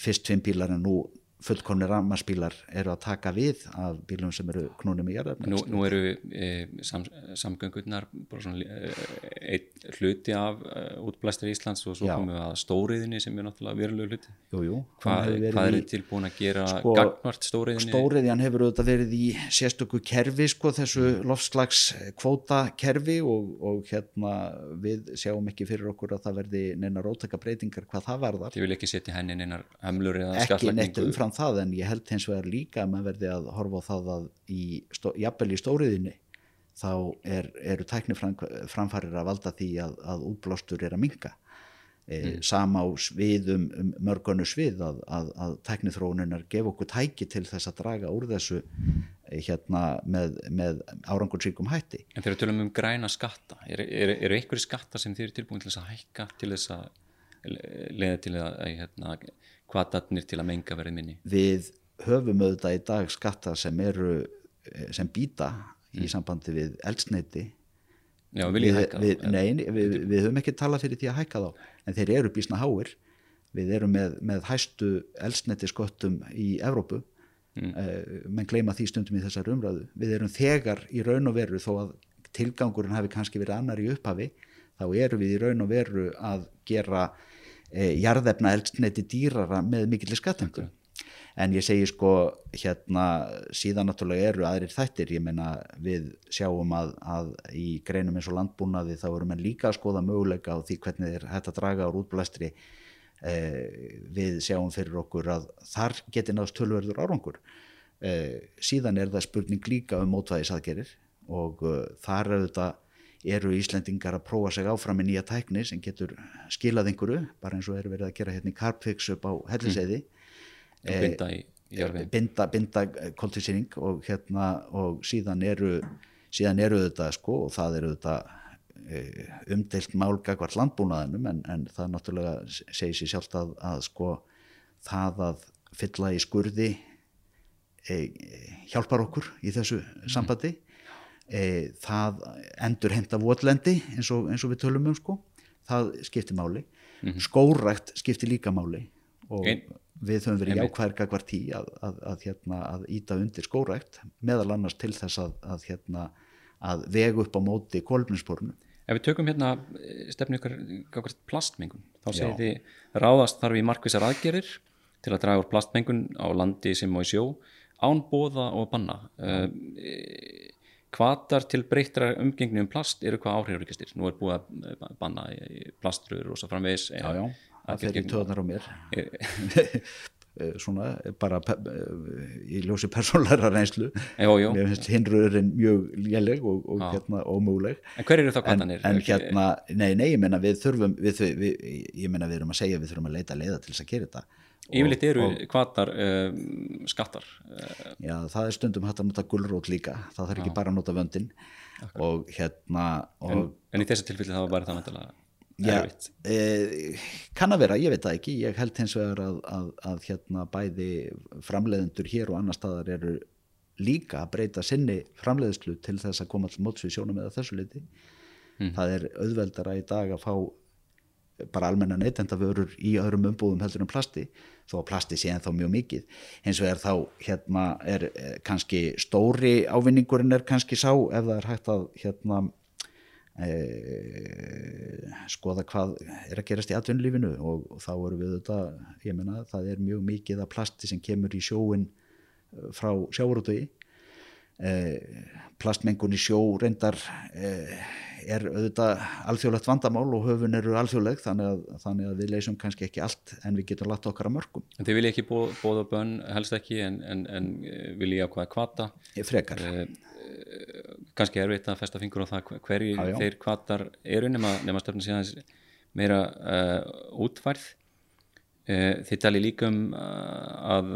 fyrst fimm bílar en nú fullkomni ramagsbílar eru að taka við af bílum sem eru knúnum í jarðefni Nú, nú eru e, sam, samgöngurnar e, einn hluti af e, útblæstir Íslands og svo Já. komum við að stóriðinni sem er náttúrulega verulegu hluti jú, jú, hún Hvað, er í- tilbúin að gera Sko, gagnvart stóriðinni? Stóriðjan hefur auðvitað verið í sérstöku kerfi sko þessu Mm. loftslags kvóta kerfi og, og hérna við sjáum ekki fyrir okkur að það verði neina rótaka breytingar hvað það varðar Þið vil ekki setja henni einar hömlur eða ekki umfram það en ég held hins vegar líka að maður verði að horfa á það að í, jafnvel í stóriðinni þá er, eru tækni framfærir að valda því að, að útblástur er að minka e, sama á sviðum um mörgunu svið að, að, að tæknithróuninnar gefa okkur tæki til þess að draga úr þessu e, hérna með, með árangursíkum hætti. En þegar við tölum um græna skatta eru er, er einhverju skatta sem þið eru tilbúin til þess að hækka til þess að le- leiða til að, að hérna, hvaðatnir til að menga verið minni. Við höfum auðvitað í dag skatta sem eru eh, sem býta í sambandi við eldsneiti Já, vil ég við, hækka það? nei, við, við höfum ekki talað fyrir því að hækka þá en þeir eru bísna háir. Við erum með, með hæstu eldsneiti sköttum í Evrópu. Mm. menn gleyma því stundum í þessar umræðu. Við erum þegar í raun og veru þó að tilgangurinn hafi kannski verið annar í upphafi þá erum við í raun og veru að gera e, jarðefna eldsneiti dýrara með mikilli skattengu en ég segi sko hérna síðan náttúrulega eru aðrir þættir. Ég meina við sjáum að, að í greinum eins og landbúnaði þá erum við líka að skoða möguleika á því hvernig er hægt að draga á útblæstri. Eh, við sjáum fyrir okkur að þar geti náðst tölverður árangur. Eh, síðan er það spurning líka um mótvæðisaðgerir og þar eru þetta eru Íslendingar að prófa sig áfram í nýja tækni sem getur skilað einhverju bara eins og er verið að gera hérna í Carpfix upp á helliseiði að binda í jarðveginn binda, binda koltísýring og hérna og síðan eru síðan eru þetta sko og það eru þetta e, umdeilt málgagvart landbúnaðinum en, en það náttúrulega segir sér sjálft að, að sko það að fylla í skurði e, hjálpar okkur í þessu sambandi e, það endur henda votlendi eins og, eins og við tölum um sko. Það skiptir máli. Skórækt skiptir líka máli og Ein- við höfum verið jákvæðir gagvart tí að, að, að, hérna, að íta undir skórækt meðal annars til þess að, að, hérna, að vega upp á móti kólminsporinu Ef við tökum hérna eh, stefnu ykkur plastmengun, þá Já. segir þið ráðast þarf í markvissar aðgerir til að draga úr plastmengun á landi sem í sjó, án bóða og banna. Hvatar til breyttra umgengni um plast eru hvað áhrifurikastir? Nú er búið að eh, banna í plastrur og svo framvegis. já, já, það í töðnar á mér Eh, svona bara pe- eh, í ljósi persónleira reynslu. Hinröðurinn mjög léleg og, og hérna ómöguleg En hver eru þá en, hvatanir? en hérna, nei, nei, ég meina við þurfum við, við, ég meina við erum að segja við þurfum að leita leiða til þess að gera þetta. Yfirleitt eru og, hvatar um, skattar. Uh, já, það er stundum hægt að nota gulrót líka. Það þarf ekki bara að nota vöndin og hérna og, en, en í þessu tilfelli þá var það vantilega Já, erfitt. e, kann að vera, ég veit það ekki ég held hins vegar að, að, að hérna bæði framleiðendur hér og annar staðar eru líka að breyta sinni framleiðslu til þess að koma til móts við sjónum eða þessu liti Mm. það er auðveldara í dag að fá bara almenna neytenda vörur í öðrum umbúðum heldur en plasti þó að plasti sé en þá mjög mikið eins og er þá hérna er eh, kannski stóri ávinningurinn er kannski sá ef það er hægt að hérna skoða hvað er að gerast í atvinnulífinu og, og þá eru við þetta, ég menna það er mjög mikið af plasti sem kemur í sjóin frá sjáurútuði e, plastmengun í sjó reyndar er auðvitað alþjóðlegt vandamál og höfun eru alþjóðleg þannig að, þannig að við leysum kannski ekki allt en við getum latt okkar að mörgum. En þið vilja ekki bóða bönn helst ekki en, en, en vilja ákvaða kvata? Frekar. Eh, kannski er veit að festa fingur á það hverju já, já. þeir kvatar eru nema, nema stöfnum síðan meira uh, útfærð. Uh, þið tali líka um uh, að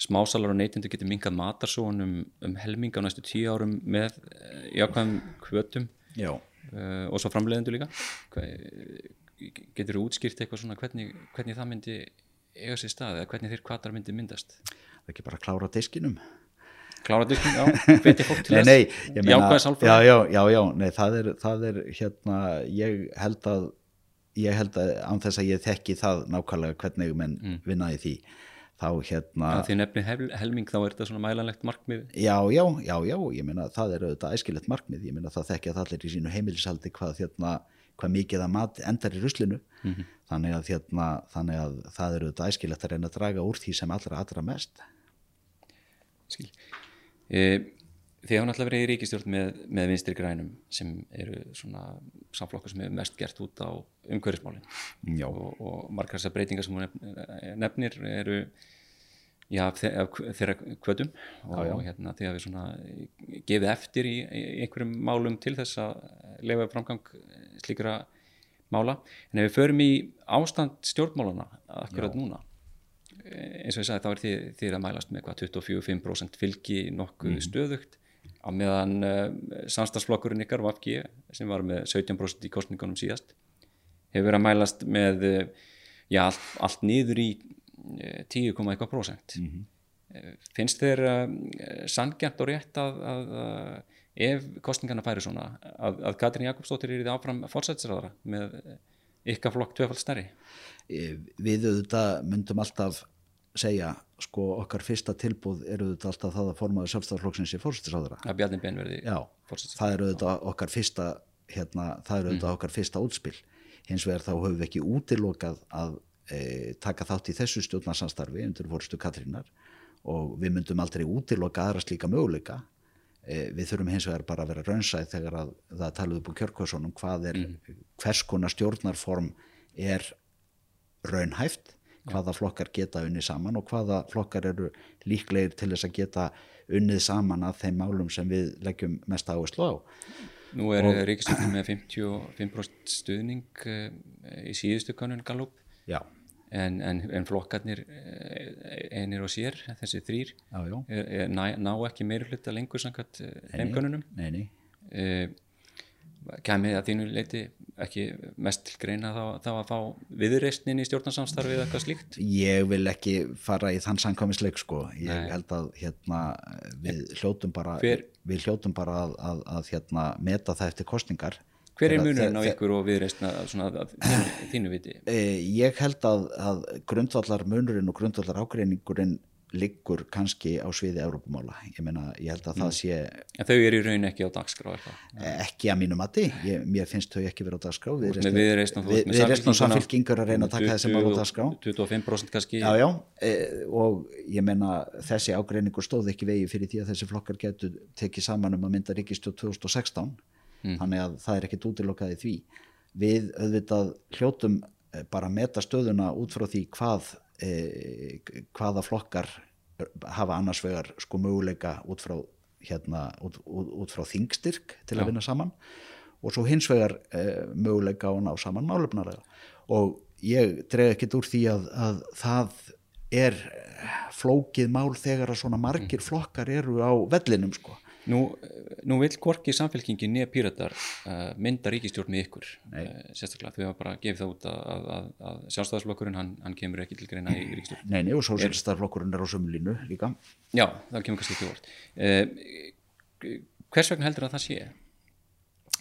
smásalar og neytindu getur minkað matarsóun um, um helming á næstu tíu árum með eh, jákvæðum kvötum Já. og svo framleiðendu líka getur þú útskýrt eitthvað svona hvernig, hvernig það myndi eiga sér stað eða hvernig þér kvatar myndi myndast Það er ekki bara að klára diskinum Klára diskinum, já, hveti fólk til þess? jákvæða sálfræð Já, já, já, já, nei, það er, það er hérna, ég held að ég held að án þess að ég þekki það nákvæmlega hvernig menn mm. vinnaði því þá hérna að því nefni hel, helming þá er þetta svona mælanlegt markmið? Já, já, já, já, ég meina það er auðvitað æskilegt markmið, ég meina það þekkja það allir í sínu heimilisaldi hvað hérna hvað mikið að mat endar í ruslinu. Mm -hmm. þannig að hérna þannig að það er auðvitað æskilegt að reyna að draga úr því sem allra allra mest. Skil e, Þið hafa náttúrulega verið í ríkistjórn með, með vinstri grænum sem eru svona samflokkar sem hefur mest gert út á umhverfismálinn og, og margar þessar breytingar sem hún nefnir eru já, þeirra kvötum og já, já. hérna þegar við svona gefið eftir í, í einhverjum málum til þess að lefa framgang slíkra mála. En ef við förum í ástand stjórnmálana akkurat núna eins og ég sagði þá er þið, þið að mælast með 24-5% fylgi nokkuð mm. stöðugt á meðan uh, samstagsflokkurinn ykkar VFG sem var með 17% í kostningunum síðast hefur verið að mælast með uh, já, allt, allt niður í uh, 10,1% mm -hmm. finnst þér sangjant og rétt að, að, að ef kostningarna færi svona að, að Katrín Jakobsdóttir er í því áfram fórsætsraðara með ykkar flokk tvefald stærri Við auðvitað myndum alltaf segja sko okkar fyrsta tilbúð eru þetta alltaf það að formaður sjálfstæðarflokksins í fórsættisáðara að Bjarni Ben verði það eru þetta okkar fyrsta hérna, það eru þetta mm. okkar fyrsta útspil. Hins vegar þá höfum við ekki útilokað að e, taka þátt í þessu stjórnarsanstarfi undir fórstu Katrínar og við myndum aldrei útiloka aðra slíka möguleika. E, við þurfum hins vegar bara að vera raunsæð þegar að það taluðu búið kjörkvæðsónum hvað er mm. hvers konar stjórnarform er raunhæft hvaða flokkar geta unnið saman og hvaða flokkar eru líklegir til þess að geta unnið saman að þeim málum sem við leggjum mest áherslu á. Nú er Ríkistöndin með 55% stuðning uh, í síðustu konun Gallup. En, en, en flokkarnir uh, einir og sér, þessi þrýr, ná, ná ekki meira hluta lengur samkvæmt þeim konunum. Nei, nei. Kemið að þínu leiti ekki mest til greina þá, þá að fá viðreistnin í stjórnarsamstarfið eða eitthvað slíkt? Ég vil ekki fara í þann sangkvæmisleik sko, ég Nei. held að hérna, við hljótum bara við hljótum bara að, að, að hérna, meta það eftir kostningar Hver er munurinn á ykkur og viðreistna svona, þínu, þínu viti? Eh, ég held að, að grundvallar munurinn og grundvallar ágreiningurinn liggur kannski á sviði Európamála, ég meina, ég held að mm. það sé en þau eru í raun ekki á dagskrá ekki að mínu mati. Ég, mér finnst þau ekki verið á dagskrá. Við erum við samfélkingur að reyna að taka þessi mál á dagskrá. 25% kannski. Já, já, e, og ég meina þessi ágreiningur stóð ekki vegi fyrir því að þessi flokkar getur tekið saman um að mynda ríkistjóð 2016 mm. þannig að það er ekkit útilokkaði því. Við auðvitað hljótum e, bara meta stöðuna út frá því hvað hvaða flokkar hafa annars vegar sko möguleika út frá, hérna, út, út, út frá þingstyrk til Já. að vinna saman og svo hins vegar e, möguleika á að ná saman málefnaræða og ég dreg ekkit úr því að, að það er flókið mál þegar að svona margir mm. flokkar eru á vellinum sko Nú, nú vil Korki samfélkingin nýja pýratar uh, mynda ríkistjórn með ykkur uh, sérstaklega. Þau hafa bara gefið það út að, að, að sjálfstæðarsflokkurinn hann, hann kemur ekki til greina í ríkistjórn Nei, nei og sósélstæðarflokkurinn er á sömulínu líka. Já, það kemur kannski ekki vort uh, Hvers vegna heldur að það sé?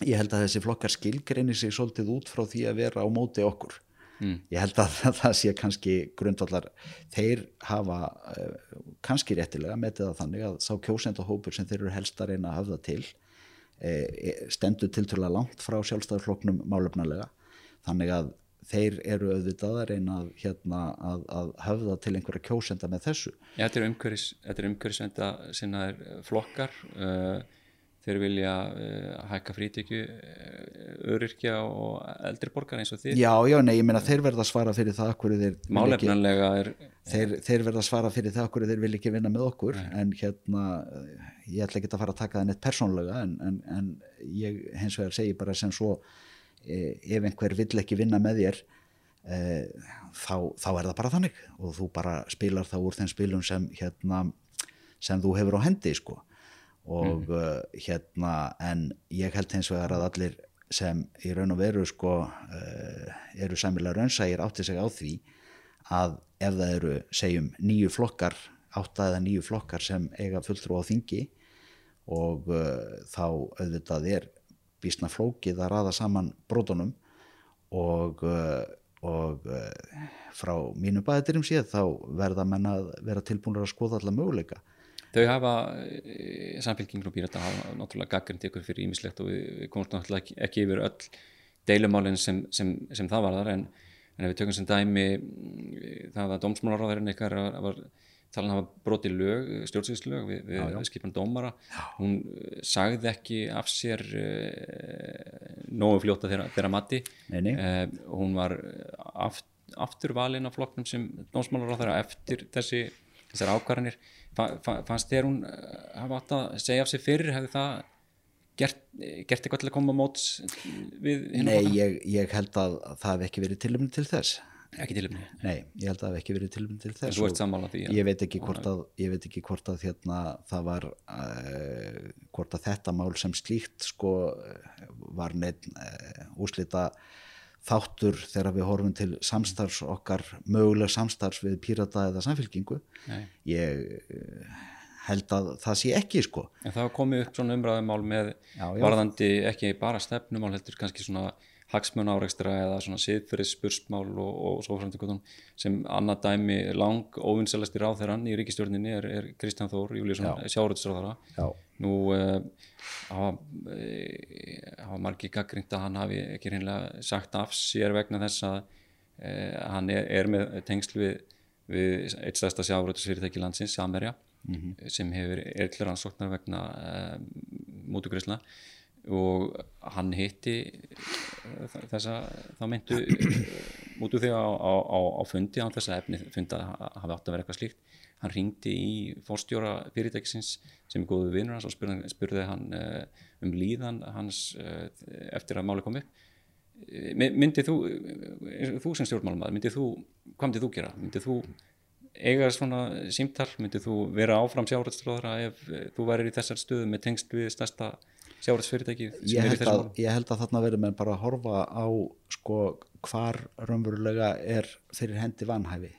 ég held að þessi flokkar skilgreinir sig svolítið út frá því að vera á móti okkur mm. ég held að það sé kannski grundvallar, þeir hafa uh, kannski réttilega metið það þannig að sá kjósendahópur sem þeir eru helst að reyna að hafa það til uh, stendur til til að langt frá sjálfstæðarflokknum málefnalega þannig að þeir eru auðvitað að reyna að, hérna, að, að höfða til einhverja kjósenda með þessu. Ja, þetta er umhverfisvenda sinna flokkar uh, þeir vilja uh, hækka frítekju uh, öryrkja og eldri borgar eins og þið. Já, já, nei, ég meina þeir verða að svara fyrir það þeir Málefnanlega er þeir, þeir verða að svara fyrir það okkur þeir vil ekki vinna með okkur nei. en hérna, ég ætla ekki að fara að taka það neitt persónlega en, en, en ég hens vegar segi bara sem svo e, ef einhver vill ekki vinna með þér e, þá, þá er það bara þannig. Og þú bara spilar það úr þeim spilum sem hérna sem þú hefur á hendi sko og mm. uh, hérna en ég held hins vegar að allir sem í raun og veru sko uh, eru samilega raunsægir átti sig á því að ef það eru segjum nýju flokkar átta eða nýju flokkar sem eiga fulltrú á þingi og uh, þá auðvitað er bísna flókið að raða saman brotunum og, og frá mínu bæðirum séð þá verða menn að vera tilbúinur að skoða alla möguleika Þau hafa, e, samfélkingur og býrata hafa náttúrulega gaggrind ykkur fyrir ímislegt og við, við komumst náttúrulega ekki, yfir öll deilumálinn sem, sem, sem það var þar en, en ef við tökum sem dæmi það að dómsmálaráðarinn ykkar var talan hafa brotið lög, stjórnsýðslög við, við já. skipan dómara já. hún sagði ekki af sér uh, nógu fljóta þeirra mati uh, hún var aft, aftur valin af flokknum sem dómsmálaráðara eftir þessi, þessar ákvarðanir fannst þér hún eh, hafa átt að segja af sig fyrir, hefði það gert, gert eitthvað til að koma móts við hinn og Nei, ég, ég held að það hef ekki verið tilumni til þess ekki tilumni? Nei, ég held að það hef ekki verið tilumni til þess því? Ég veit að, veit ekki hvort að hérna, það var uh, hvort að þetta mál sem slíkt sko var neitt uh, úslita þáttur þegar við horfum til samstarfs okkar, möguleg samstarfs við pírata eða samfélkingu Nei. ég eh, held að það sé ekki sko En það komið upp svona umræðumál með já, já. varðandi ekki bara stefnumál heldur kannski svona hagsmun áreikstra eða svona siðfyrir spursmál og, og svo framtökuðum sem annað dæmi lang óvinnselasti ráþæran í ríkistjórninni er, er Kristján Þór, Júliusson, sjáuröldsráðara nú uh, hafa, uh, hafa margi gaggringt að hann hafi ekki reynilega sagt af sér vegna þess að uh, hann er, er með tengsl við, við eitt stærsta sjáuröldsfyrirtæki landsins, Samerja mm -hmm. sem hefur erðlur ansóknar vegna mútugreysla og hann hitti eh, þessa, þá myndu mútu þig á, á, á, fundi án þess að efni fundi að hafa átt að vera eitthvað slíkt hann ringdi í fórstjóra fyrirtækisins sem er góðu vinnur hans og spurði, spurði hann uh, um líðan hans uh, eftir að máli komi myndið þú þú sem stjórnmálum myndið þú, hvað myndið þú gera? Myndið þú eiga svona símtar myndið þú vera áfram sjárætstróðara ef þú værir í þessar stöðu með tengst við stærsta sjárætsfyrirtæki ég ég held að þarna verður með bara að horfa á sko hvar raunverulega er fyrir hendi vanhæfi.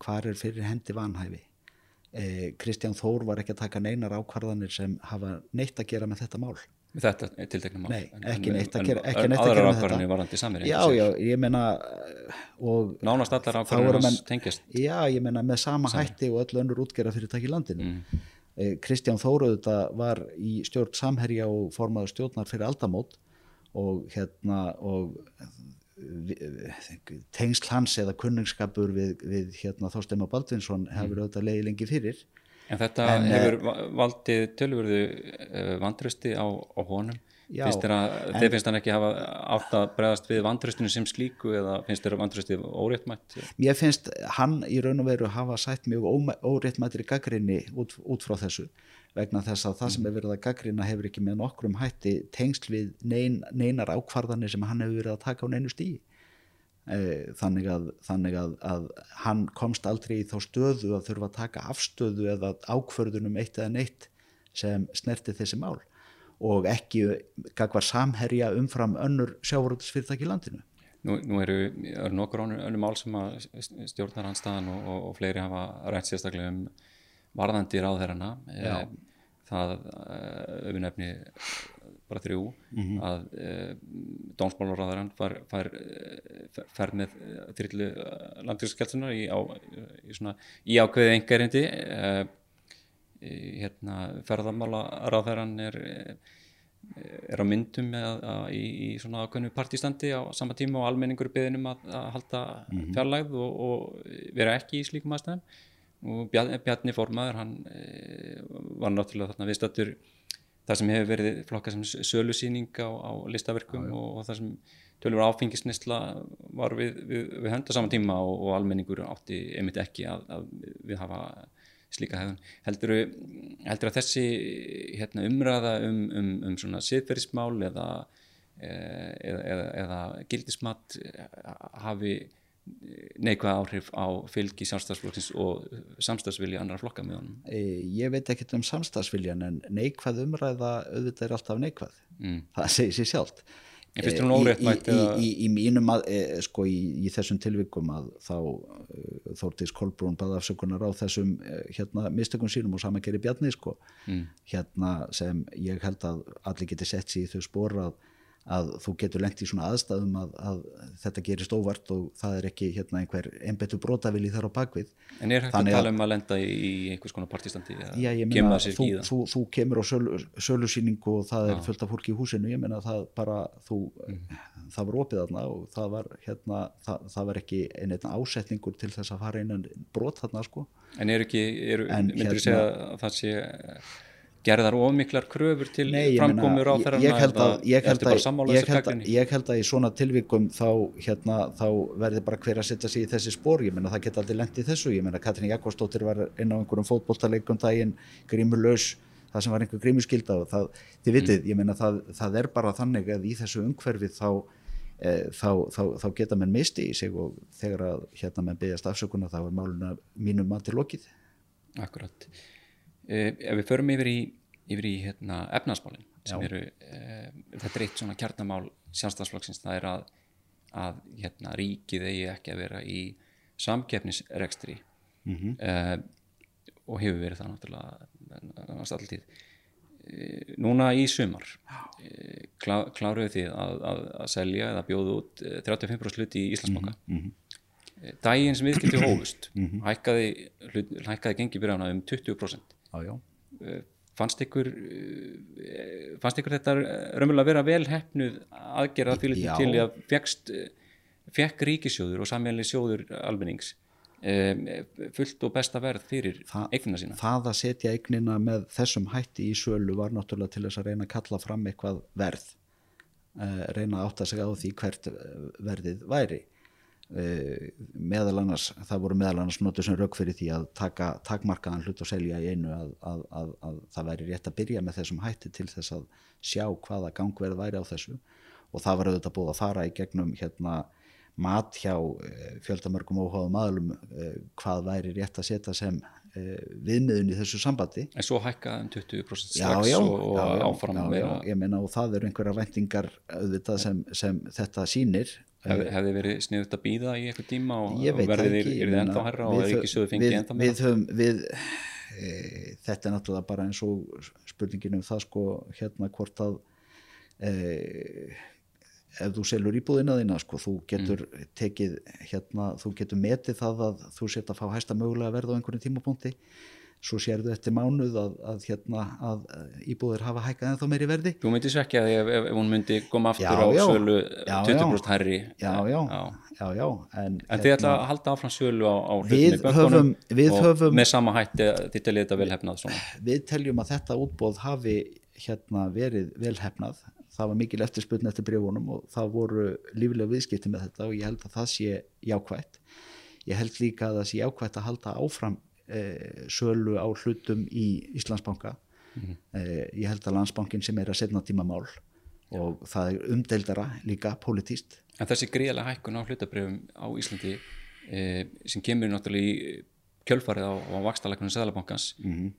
Hvar er fyrir hendi vanhæfi? Eh, Kristján Þór var ekki að taka neinar ákvarðanir sem hafa neitt að gera með þetta mál. Þetta tiltekna mál? Nei, ekki neitt að gera, neitt að gera með þetta. Já, já, ég menna Nánast allar ákvarðanir tengjast Já, ég menna með sama Samir. hætti og öll önnur útgerða fyrirtæki í landinu. Mm. Eh, Kristján Þóruðta var í stjórn samherja og formaður stjórnar fyrir aldamót og hérna og tengsl hans eða kunningsskapur við, við hérna, Þorstein og Baldvinsson hefur mm. auðvitað leiði lengi fyrir En þetta en, hefur eh, valdið tölvörðu eh, vantrösti á, á honum Já, finnst þér að, en, þeir finnst hann ekki hafa átt að bregðast við vantröstinu sem slíku eða finnst þér vantröstið óréttmætt? Mér finnst hann í raun og veru hafa sætt mjög óréttmættir í gaggrinni út, út frá þessu vegna þess að það sem er verið að gaggrina hefur ekki með nokkrum hætti tengsl við nein, neinar ákvarðanir sem hann hefur verið að taka á neinu stíi e, þannig, að, þannig að, að hann komst aldrei í þá stöðu að þurfa að taka afstöðu eða ákvörðunum eitt eða neitt sem snerti þessi mál og ekki gagvar samherja umfram önnur sjávarútisfyrirtæki í landinu. Nú, nú eru, eru nokkur önnur mál sem að stjórnar handstaðan og, og, og fleiri hafa rætt sérstaklega um varðandi ráðherrana. Já. Það auðvunefni bara þrjú að uh, dómsmálaráðarann fær, fær, uh, fær með þrillu landvísaskjálsunar í, í, í ákveði engarindi uh, hérna ferðamálaráðarann er er á myndum með, að, í, í svona ákveðinu partistandi á sama tíma og almenningur beðinum að, að halda fjarlægð og, og vera ekki í slíkum aðstæðum og Bjarni, formaður hann e, var náttúrulega þarna viðstattur það sem hefur verið flokka sem sölusýning á, á listaverkum já, já. Og, og það sem tölur áfengisnisla var við, við, við hönda saman tíma og, og almenningur átti einmitt ekki að, að við hafa slíka hefðun. Heldur, heldur að þessi hérna, umræða um, um, um svona siðferðismál eða, eða, eða, eða gildismat hafi neikvæð áhrif á fylgi samstagsflokksins og samstagsvilja annar flokka með honum? Ég veit ekki um samstagsviljan en neikvæð umræða auðvitað er alltaf neikvæð. Mm. Það segir sér sjálft. Óréttmætt í, í, í, í mínum að, e, sko í þessum tilvikum að þá Þórtís Kolbrún baða afsökunar á þessum hérna mistökum sínum og sama gerir Bjarni sko mm. hérna sem ég held að allir geti sett sér í þau spór að að þú getur lengt í svona aðstæðum að, að þetta gerist óvart og það er ekki hérna einhver einbetu brotavili þar á bakvið En er hægt Þannig að tala um að lenda í einhvers konar partistandi Já, ég meina, þú, þú, þú kemur á sölu, sölusýningu og það er fullt af fólki í húsinu, ég meina það bara þú, mm. það var opið þarna og það var hérna, það, það var ekki einn ásetningur til þess að fara einan brot þarna sko. En er ekki, er, myndur þú segja að það sé gerðar ómiklar kröfur til Nei, framkomur á þeirra ég held að ég ég, ég held að í svona tilvikum þá, hérna, þá verður bara hver að setja sig í þessi spór ég menna það geta aldrei lengt í þessu. Ég menna Katrín Jakobsdóttir var inn á einhverjum fótbolltaleikum daginn grímulös það sem var einhver grímuskylda og það, þið vitið, mm. ég menna það, það er bara þannig að í þessu umhverfi þá, e, þá, þá, þá geta menn misti í sig og þegar að hérna menn byggjast afsökunar þá er máluna mínum mann til lokið. Akkurat ef við förum yfir í, yfir í hérna, efnarsmálinn sem eru, uh, þetta er eitt svona kjarnamál sjálfstafsflokksins, það er að, að hérna, ríkið eigi ekki að vera í samkeppnisrekstri mm -hmm. uh, og hefur verið það náttúrulega alltíð. Núna í sumar klá, kláruðu þið að, að, að selja eða bjóðu út 35% hluti í Íslandsbanka. Mm -hmm. Dægin sem viðskipti hófust, mm -hmm. hækkaði, hækkaði gengi byrjana um 20% já, já. Eh, fannst ykkur eh, fannst ykkur þetta raunverulega að vera vel hefnuð aðgerða til því að fegst fekk ríkisjóður og sammeilin sjóður almennings fullt og besta verð fyrir Þa, eignina sína? það að setja eignina með þessum hætti í sölu var náttúrulega til þess að reyna að kalla fram eitthvað verð reyna að átta sig á því hvert verðið væri. Eh, meðal annars, það voru meðal annars notur sem rauk fyrir því að taka takmarkaðan hlut og selja í einu að, að, að, að það væri rétt að byrja með þessum hætti til þess að sjá hvaða gangverð væri á þessu. Og það var auðvitað búið að fara í gegnum hérna mat hjá eh, fjöldamörgum óháðum aðlum eh, hvað væri rétt að setja sem viðmiðun í þessu sambandi. En svo hækkaðum 20% strax já, já, og, já, áfram ég meina og það eru einhverja vendingar auðvitað sem, sem þetta sýnir. Hef, hefði verið sniðut að býða í eitthvað tíma og verðið er þið ennþá herra og er ekki sögðu fengið ennþá meira? Við höfum, við, e, þetta er náttúrulega bara eins og spurningin um það sko hérna hvort að e, ef þú selur íbúðina þína sko þú getur mm. tekið hérna, þú getur metið það að þú setja að fá hæsta mögulega verð á einhvern tímapunkti. Svo sérðu eftir mánuð að, að, hérna, að íbúður hafa hækkað en þá meiri verði. Þú myndir svo ekki að ef, ef hún myndi koma aftur já, á já, sölu 20% herri Já, já, já, já En, en þið ætla að hérna- halda áfram sölu á, á við höfum, við höfum, með sama hætti þið teljið þetta velhefnað svona. Við teljum að þetta útbóð hafi hérna verið velhefnað það var mikil eftirspunni eftir bregunum og það voru lífilega viðskipti með þetta og ég held að það sé jákvægt ég held líka að það sé jákvægt að halda áfram e, sölu á hlutum í Íslandsbanka mm -hmm. e, ég held að landsbankin sem er að setna tíma mál og það er umdeildara líka politíst. En þessi gríðalega hækkun á hlutabrjöfum á Íslandi e, sem kemur náttúrulega í kjölfarið á, á vakstalækunum Sæðalabankans mm -hmm.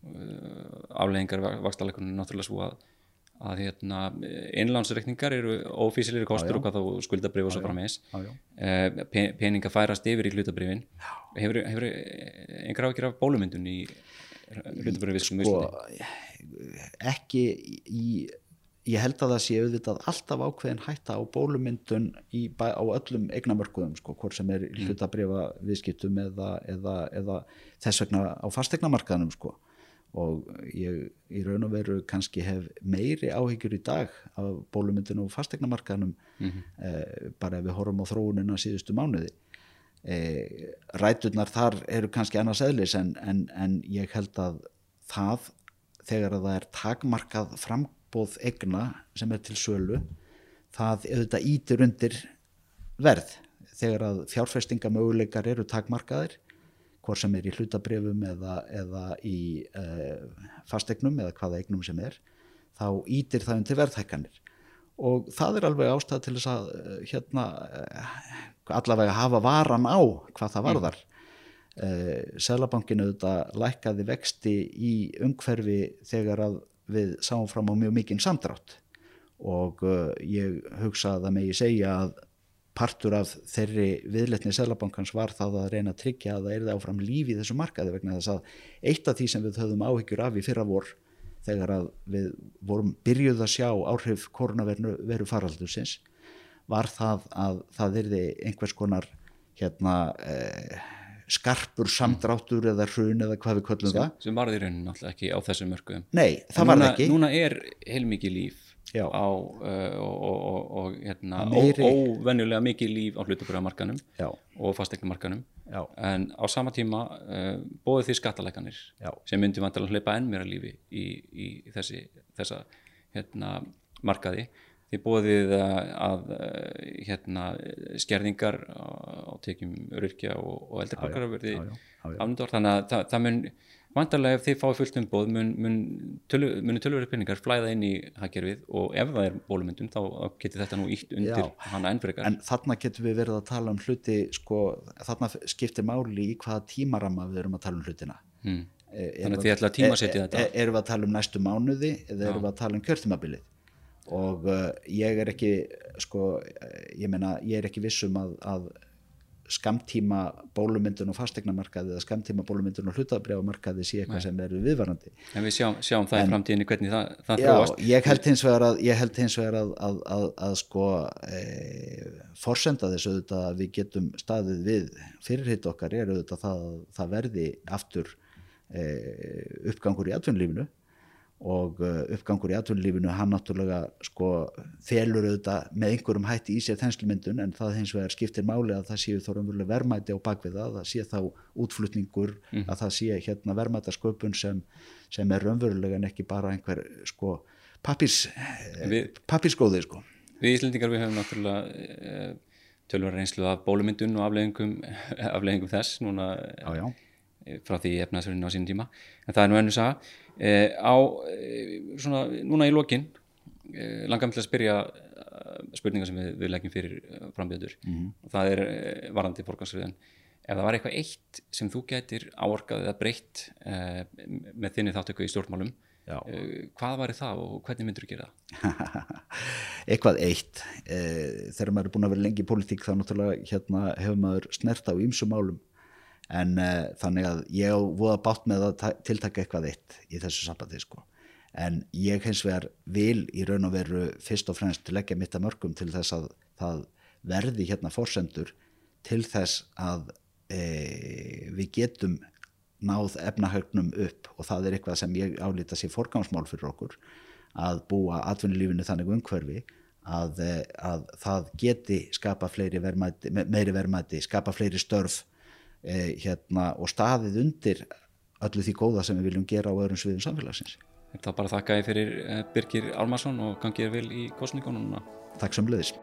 afleggingar vakstalækunum náttúrulega svo að að hérna, innlánsreikningar eru ofísilir kostur og hvað þá skuldabrif og svo frammeins eh, peninga færast yfir í hlutabrifin hefur, hefur einhver ákveður af bólumyndun í hlutabrifin sko, ekki í ég held að það sé auðvitað alltaf ákveðin hætta á bólumyndun í, á öllum eignamörkuðum sko, hvort sem er í hlutabrifa viðskiptum eða, eða, eða þess vegna á fastegnamarkaðanum sko. Og ég í raun og veru kannski hef meiri áhyggjur í dag af bólumyndun og fastegnamarkaðanum eh, bara ef við horfum á þróunina síðustu mánuði. Eh, ræturnar þar eru kannski annars eðlis en, en, en ég held að það þegar að það er takmarkað frambóð egna sem er til sölu það auðvitað ítir undir verð. Þegar að fjárfestingamöguleikar eru takmarkaðir hvort sem er í hlutabrifum eða, eða í uh, fastegnum eða hvaða egnum sem er þá ítir það undir verðhækkanir. Og það er alveg ástæð til þess að eh, hérna eh, allavega hafa varan á hvað það varðar. Mm. Sælabankinu auðvitað lækkaði vexti í umhverfi þegar að við sáum fram á mjög mikinn samdrátt. Og uh, ég hugsa að það megi segja að partur af þeirri viðletni Sælabankans var það að reyna að tryggja að það er það áfram lífi í þessu markaði vegna þess að eitt af því sem við höfðum áhyggjur af í fyrra vor þegar að við vorum byrjuð að sjá áhrif koronaveru faraldursins var það að það erði einhvers konar hérna eh, skarpur samdráttur eða hrun eða hvað við köllum sem, það sem varði rauninni náttúrulega ekki á þessum mörkuðum Nei, það En var núna, það ekki núna er heilmikið líf. Á uh, og, og, og, hérna, Að óvenjulega mikið líf á hlutabröðamarkanum og fastegnumarkanum en á sama tíma uh, bóðu því skattalækanir sem myndi vantilega hleypa enn meira lífi í, í þessi, þessa hérna, markaði. Því bóðið að, að hérna, skerðingar á, tekjum öryrkja og, og eldri afnendor þannig að það, það mun vantarlega ef þið fáið fullt umbóð mun, mun tölu, munu tölvöru peningar flæða inn í hagkerfið og ef það er bólumyndun þá getur þetta nú ítt undir Já. hana enn frekar En þarna getum við verið að tala um hluti sko, þarna skiptir máli í hvaða tímarama við erum að tala um hlutina hmm. Eh, Þannig að þið ætla að tímasetja þetta. e- Erum við að tala um næstu mánuði eða erum við að tala um kjörtímabilið og uh, ég er ekki sko, ég meina, ég er ekki vissum að, að skamtíma bólumyndun og fastegnamarkaði eða skamtíma bólumyndun og hlutabriðamarkaði sé eitthvað sem er viðvarandi. En við sjáum, sjáum það í framtíðinni hvernig það, það Já, þróast. ég held hins vegar að, ég held hins vegar að, að, að, að sko e, forsenda þessu auðvitað að við getum staðið við fyrirhitt okkar er auðvitað það að það verði aftur e, uppgangur í atvinnulífinu og uh, uppgangur í atvinnulífinu hann náttúrulega sko felur auðvitað með einhverjum hætti í sér þenslumyndun en það hins vegar skiptir máli að það séu þó raunverulega verðmæti á bakvið það, sé þá útflutningur, að það sé hérna verðmætasköpun sem, sem er raunverulega en ekki bara einhver sko pappís, Við- pappísgóði sko. Við Íslendingar við höfum náttúrulega e, tölvar reynslu af bólumyndun og afleðingum, afleðingum þess núna Já, já. eh, frá því efnaðsverðinu á sínum tíma en það er nú ennu saga e, á e, svona núna í lokin e, langar mig til að spyrja eh, spurningar sem við, við leggjum fyrir frambjöður Mhm. og það er varandi forgangsröðun. Ef það var eitthvað eitt sem þú getur áorkað eða breytt e, með þinni þáttöku í stjórnmálum hvað væri það og hvernig myndur þú gera það? eitthvað eitt. Þegar maður er búin að vera lengi í pólitík þá náttúrulega hérna hefur maður snert á ýmsum málum en e, þannig að ég voða bátt með að ta- tiltaka eitthvað eitt í þessu sambandi sko. En ég hins vegar vil í raun og veru fyrst og fremst leggja mitt að mörgum til þess að það verði hérna forsendur til þess að e, við getum náð efnahögnum upp. Og það er eitthvað sem ég álíta sér forgámsmál fyrir okkur að búa atvinnulífinu þannig umhverfi að, eh, að það geti skapa fleiri verðmæti, me- meiri verðmæti, skapa fleiri störf eh, hérna, og staðið undir öllu því góða sem við viljum gera á öðrum sviðum samfélagsins. Þá bara þakka ég fyrir eh, Birgir Almarsson og gangið þér vel í kosningunum. Takk sem leiðis.